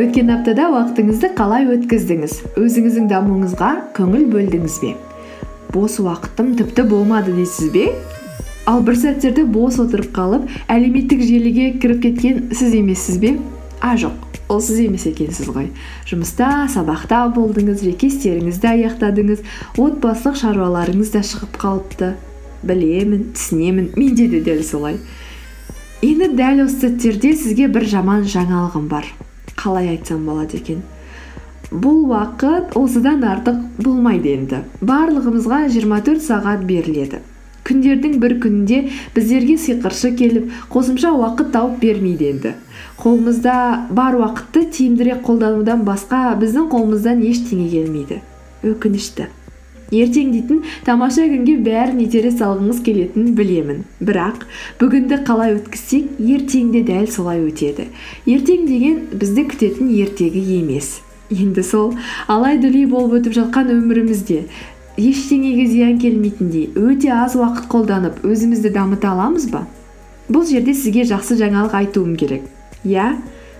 өткен аптада уақытыңызды қалай өткіздіңіз? Өзіңіздің дамуыңызға көңіл бөлдіңіз бе? Бос уақытым тіпті болмады дейсіз бе? Ал бір сәттерде бос отырып қалып әлеуметтік желіге кіріп кеткен сіз емессіз бе? А жоқ ол сіз емес екенсіз ғой. Жұмыста сабақта болдыңыз жеке істеріңізді аяқтадыңыз отбасылық шаруаларыңыз да шығып қалыпты. Білемін түсінемін менде де дәл солай. Енді дәл осы сәттерде сізге бір жаман жаңалығым бар. Қалай айтсам болады екен? Бұл уақыт осыдан артық болмайды енді. Барлығымызға 24 сағат беріледі. Күндердің бір күнінде біздерге сиқыршы келіп қосымша уақыт тауып бермейді енді. Қолымызда бар уақытты тиімдірек қолданудан басқа біздің қолымыздан ештеңе келмейді. Өкінішті. Ертең дейтін тамаша күнге бәрін итере салғыңыз келетінін білемін. Бірақ бүгінді қалай өткізсек ертең де дәл солай өтеді. Ертең деген бізді күтетін ертегі емес. Енді сол алай дүлей болып өтіп жатқан өмірімізде ештеңеге зиян келмейтіндей өте аз уақыт қолданып өзімізді дамыта аламыз ба? Бұл жерде сізге жақсы жаңалық айтуым керек. Иә?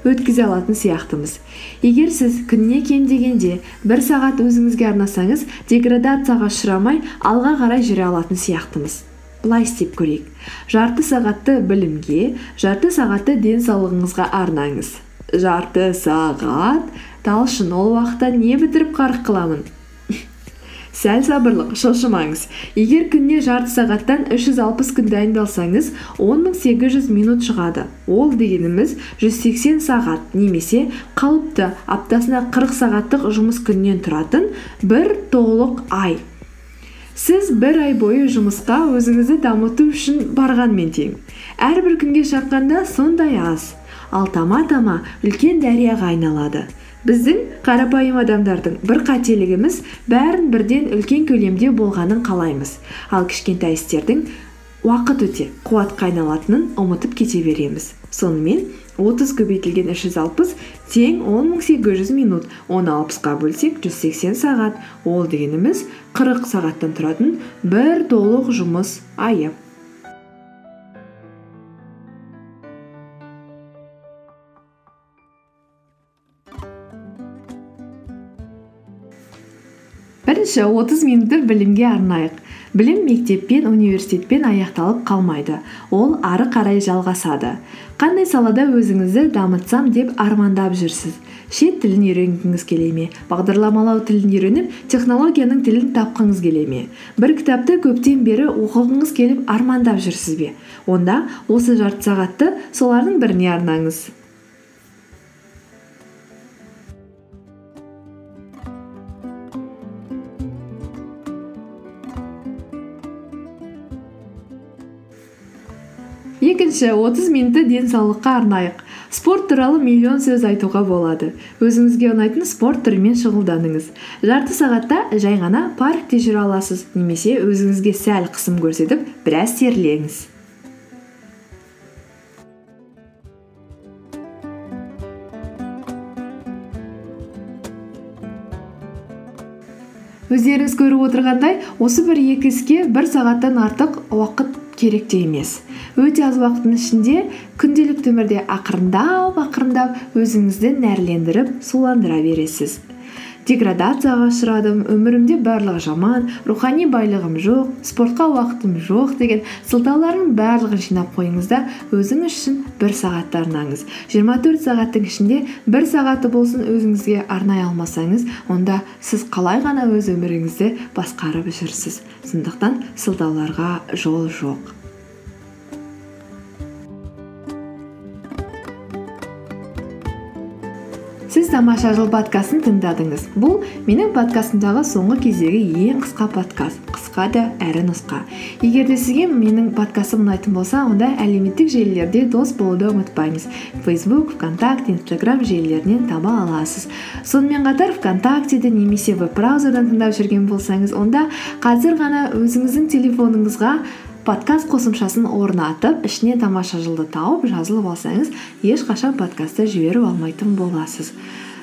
Өткізе алатын сияқтымыз. Егер сіз күніне кем дегенде бір сағат өзіңізге арнасаңыз деградацияға ұшырамай алға қарай жүре алатын сияқтымыз. Былай істеп көрейік. Жарты сағатты білімге жарты сағатты денсаулығыңызға арнаңыз. Жарты сағат талшын ол уақытта не бітіріп қарық қыламын? Сәл сабырлық шошымаңыз. Егер күніне жарты сағаттан 360 күн дайындалсаңыз 10800 минут шығады. Ол дегеніміз 180 сағат немесе қалыпты аптасына 40 сағаттық жұмыс күннен тұратын бір толық ай. Сіз бір ай бойы жұмысқа өзіңізді дамыту үшін барғанмен тең. Әрбір күнге шаққанда сондай аз. Ал тама тама үлкен дарияға айналады. Біздің қарапайым адамдардың бір қателігіміз бәрін бірден үлкен көлемде болғанын қалаймыз. Ал кішкентай істердің уақыт өте қуатқа айналатынын ұмытып кете береміз. Сонымен отыз көбейтілген үш жүз алпыс тең он мың сегіз жүз минут оны алпысқа бөлсек жүз сексен сағат. Ол дегеніміз қырық сағаттан тұратын бір толық жұмыс айы. Бірінші отыз минутты білімге арнайық. Білім мектеппен университетпен аяқталып қалмайды. Ол ары қарай жалғасады. Қандай салада өзіңізді дамытсам деп армандап жүрсіз? Шет тілін үйренгіңіз келе ме? Бағдарламалау тілін үйреніп технологияның тілін тапқыңыз келе ме? Бір кітапты көптен бері оқығыңыз келіп армандап жүрсіз бе? Онда осы жарты сағатты солардың біріне арнаңыз. Екінші отыз минутты денсаулыққа арнайық. Спорт туралы миллион сөз айтуға болады. Өзіңізге ұнайтын спорт түрімен шұғылданыңыз. Жарты сағатта жай ғана паркте жүре аласыз немесе өзіңізге сәл қысым көрсетіп біраз терлеңіз. Өздеріңіз көріп отырғандай осы бір екі іске бір сағаттан артық уақыт керек те емес. Өте аз уақыттың ішінде күнделікті өмірде ақырындап ақырындап өзіңізді нәрлендіріп суландыра бересіз. Деградацияға ұшырадым өмірімде барлығы жаман рухани байлығым жоқ спортқа уақытым жоқ деген сылтаулардың барлығын жинап қойыңыз да өзіңіз үшін бір сағатты арнаңыз. жиырма төрт сағаттың ішінде бір сағатты болсын өзіңізге арнай алмасаңыз онда сіз қалай ғана өз өміріңізді басқарып жүрсіз? сондықтан сылтауларға жол жоқ. Тамаша жыл подкастын тыңдадыңыз. Бұл менің подкастымдағы соңғы кездегі ең қысқа подкаст. Қысқа да әрі нұсқа. Егер де сізге менің подкастым ұнайтын болса онда әлеуметтік желілерде дос болуды ұмытпаңыз фейсбук вконтакте инстаграм желілерінен таба аласыз. Сонымен қатар вконтактеде немесе веб браузерден тыңдап жүрген болсаңыз онда қазір ғана өзіңіздің телефоныңызға подкаст қосымшасын орнатып ішіне тамаша жылды тауып жазылып алсаңыз ешқашан подкастты жіберіп алмайтын боласыз.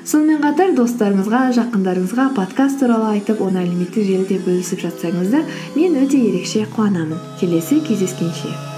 Сонымен қатар достарыңызға жақындарыңызға подкаст туралы айтып оны әлеуметтік желіде бөлісіп жатсаңыз да мен өте ерекше қуанамын. Келесі кездескенше.